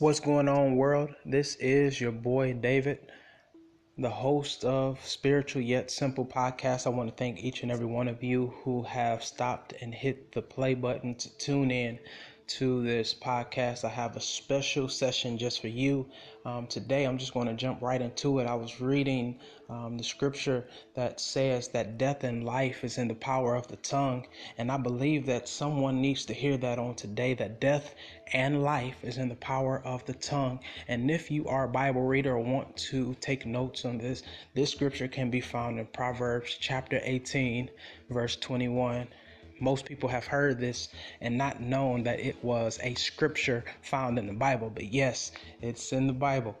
What's going on, world? This is your boy David, the host of Spiritual Yet Simple podcast. I want to thank each and every one of you who have stopped and hit the play button to tune in to this podcast. I have a special session just for you. Um, today, I'm just going to jump right into it. I was reading um, the scripture that says that death and life is in the power of the tongue. And I believe that someone needs to hear that on today that death and life is in the power of the tongue. And if you are a Bible reader or want to take notes on this, this scripture can be found in Proverbs chapter 18, verse 21 most people have heard this and not known that it was a scripture found in the Bible. But yes, it's in the Bible.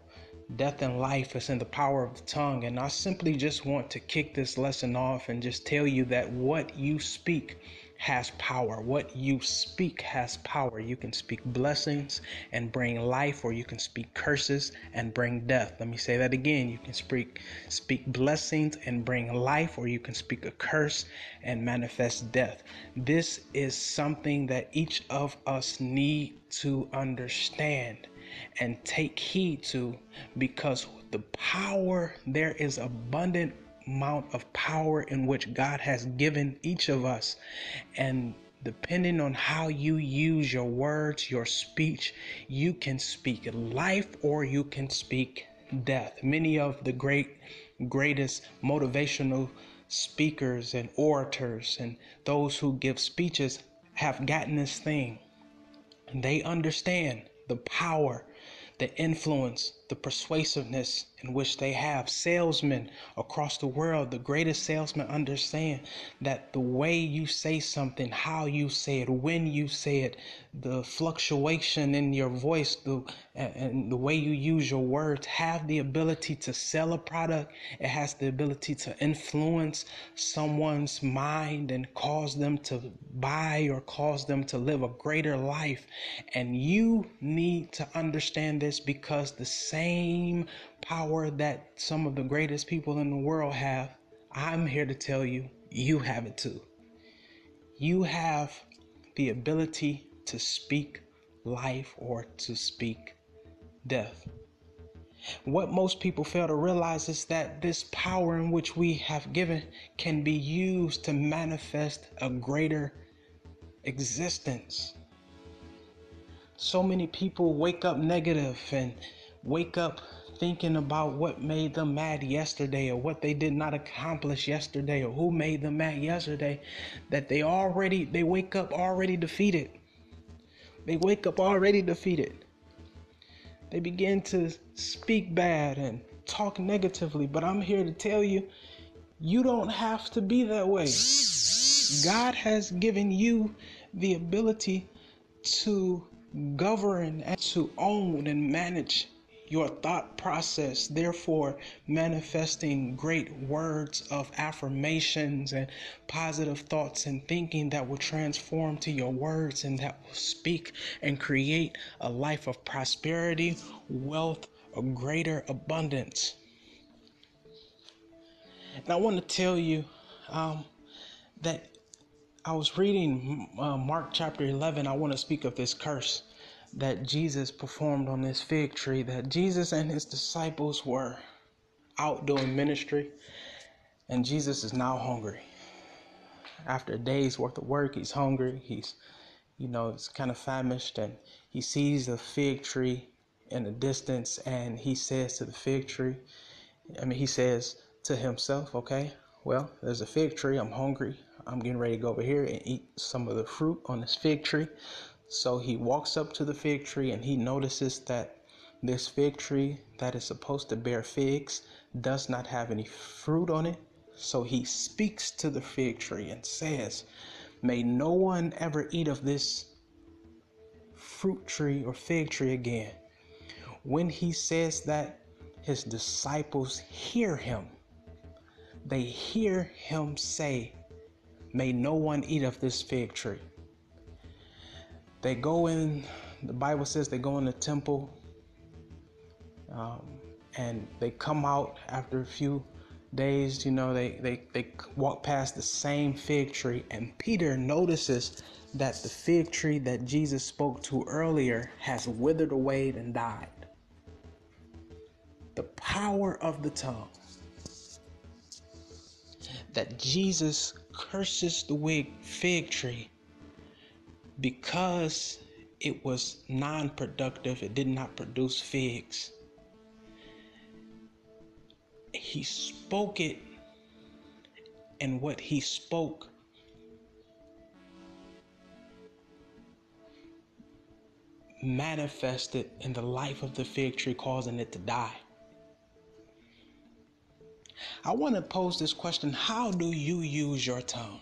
Death and life is in the power of the tongue. And I simply just want to kick this lesson off and just tell you that what you speak has power. What you speak has power. You can speak blessings and bring life, or you can speak curses and bring death. Let me say that again. You can speak speak blessings and bring life, or you can speak a curse and manifest death. This is something that each of us need to understand and take heed to because the power there is abundant amount of power in which God has given each of us. And depending on how you use your words, your speech, you can speak life or you can speak death. Many of the great, greatest motivational speakers and orators and those who give speeches have gotten this thing. They understand the power, the influence, the persuasiveness in which they have. Salesmen across the world, the greatest salesmen understand that the way you say something, how you say it, when you say it, the fluctuation in your voice, the and the way you use your words have the ability to sell a product. It has the ability to influence someone's mind and cause them to buy or cause them to live a greater life. And you need to understand this because the same same power that some of the greatest people in the world have, I'm here to tell you, you have it too. You have the ability to speak life or to speak death. What most people fail to realize is that this power in which we have given can be used to manifest a greater existence. So many people wake up negative and wake up thinking about what made them mad yesterday or what they did not accomplish yesterday or who made them mad yesterday that they already they wake up already defeated. They wake up already defeated. They begin to speak bad and talk negatively but i'm here to tell you you don't have to be that way. God has given you the ability to govern and to own and manage your thought process, therefore manifesting great words of affirmations and positive thoughts and thinking that will transform to your words and that will speak and create a life of prosperity, wealth, a greater abundance. And I want to tell you um, that I was reading uh, Mark chapter 11. I want to speak of this curse that Jesus performed on this fig tree, that Jesus and his disciples were out doing ministry, and Jesus is now hungry. After a day's worth of work, he's hungry. He's, you know, he's kind of famished, and he sees a fig tree in the distance, and he says to the fig tree, I mean, he says to himself, okay, well, there's a fig tree. I'm hungry. I'm getting ready to go over here and eat some of the fruit on this fig tree. So he walks up to the fig tree and he notices that this fig tree that is supposed to bear figs does not have any fruit on it. So he speaks to the fig tree and says, May no one ever eat of this fruit tree or fig tree again. When he says that, his disciples hear him. They hear him say, May no one eat of this fig tree. They go in, the Bible says they go in the temple um, and they come out after a few days, you know, they, they, they walk past the same fig tree, and Peter notices that the fig tree that Jesus spoke to earlier has withered away and died. The power of the tongue. That Jesus curses the fig tree because it was non productive, it did not produce figs. He spoke it, and what he spoke manifested in the life of the fig tree, causing it to die. I want to pose this question How do you use your tongue?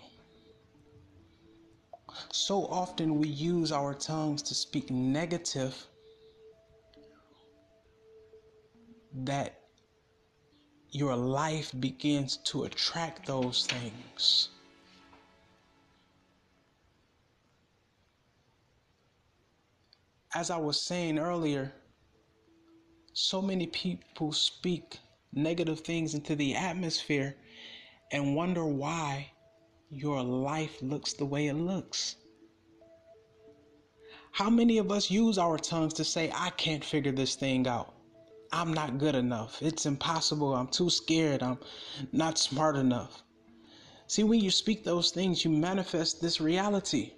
So often we use our tongues to speak negative that your life begins to attract those things. As I was saying earlier, so many people speak negative things into the atmosphere and wonder why your life looks the way it looks. How many of us use our tongues to say, I can't figure this thing out? I'm not good enough. It's impossible. I'm too scared. I'm not smart enough. See, when you speak those things, you manifest this reality.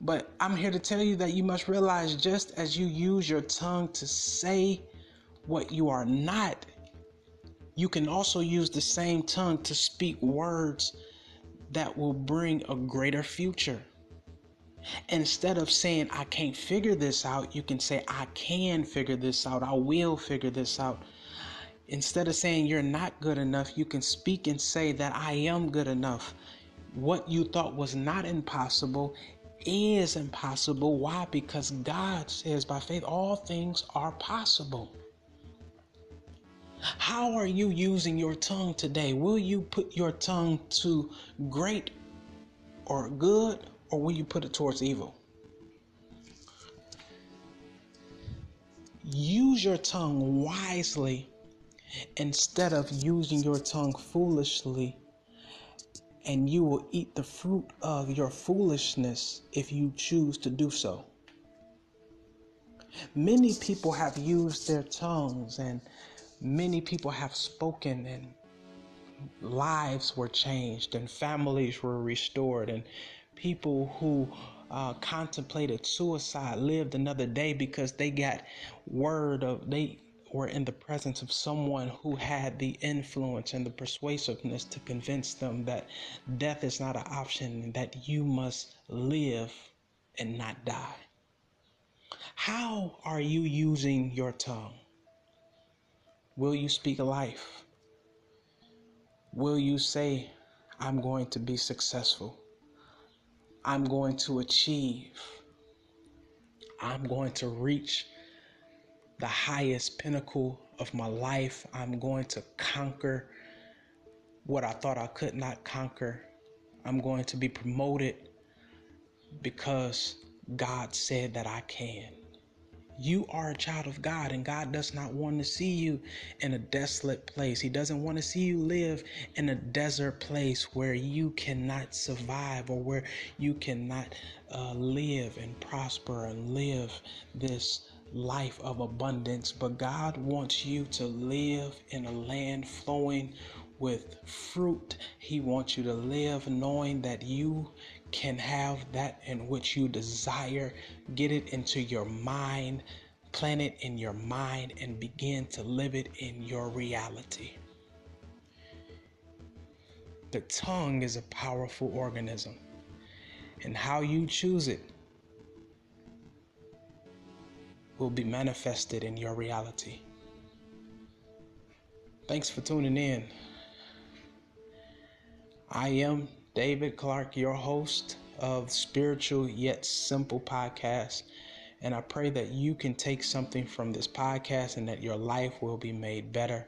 But I'm here to tell you that you must realize just as you use your tongue to say what you are not, you can also use the same tongue to speak words that will bring a greater future. Instead of saying, I can't figure this out, you can say, I can figure this out. I will figure this out. Instead of saying you're not good enough, you can speak and say that I am good enough. What you thought was not impossible is impossible. Why? Because God says by faith, all things are possible. How are you using your tongue today? Will you put your tongue to great or good, or will you put it towards evil? Use your tongue wisely instead of using your tongue foolishly, and you will eat the fruit of your foolishness if you choose to do so. Many people have used their tongues and many people have spoken and lives were changed and families were restored and people who uh, contemplated suicide lived another day because they got word of they were in the presence of someone who had the influence and the persuasiveness to convince them that death is not an option and that you must live and not die. How are you using your tongue? Will you speak life? Will you say, I'm going to be successful? I'm going to achieve. I'm going to reach the highest pinnacle of my life. I'm going to conquer what I thought I could not conquer. I'm going to be promoted because God said that I can. You are a child of God, and God does not want to see you in a desolate place. He doesn't want to see you live in a desert place where you cannot survive or where you cannot uh, live and prosper and live this life of abundance. But God wants you to live in a land flowing with fruit. He wants you to live knowing that you can have that in which you desire. Get it into your mind, plant it in your mind, and begin to live it in your reality. The tongue is a powerful organism, and how you choose it will be manifested in your reality. Thanks for tuning in. I am David Clark, your host of Spiritual Yet Simple podcast. And I pray that you can take something from this podcast and that your life will be made better.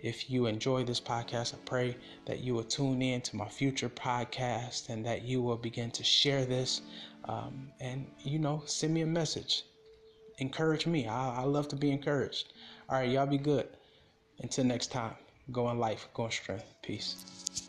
If you enjoy this podcast, I pray that you will tune in to my future podcast and that you will begin to share this um, and, you know, send me a message. Encourage me. I, I love to be encouraged. All right, y'all be good. Until next time, go in life, go in strength. Peace.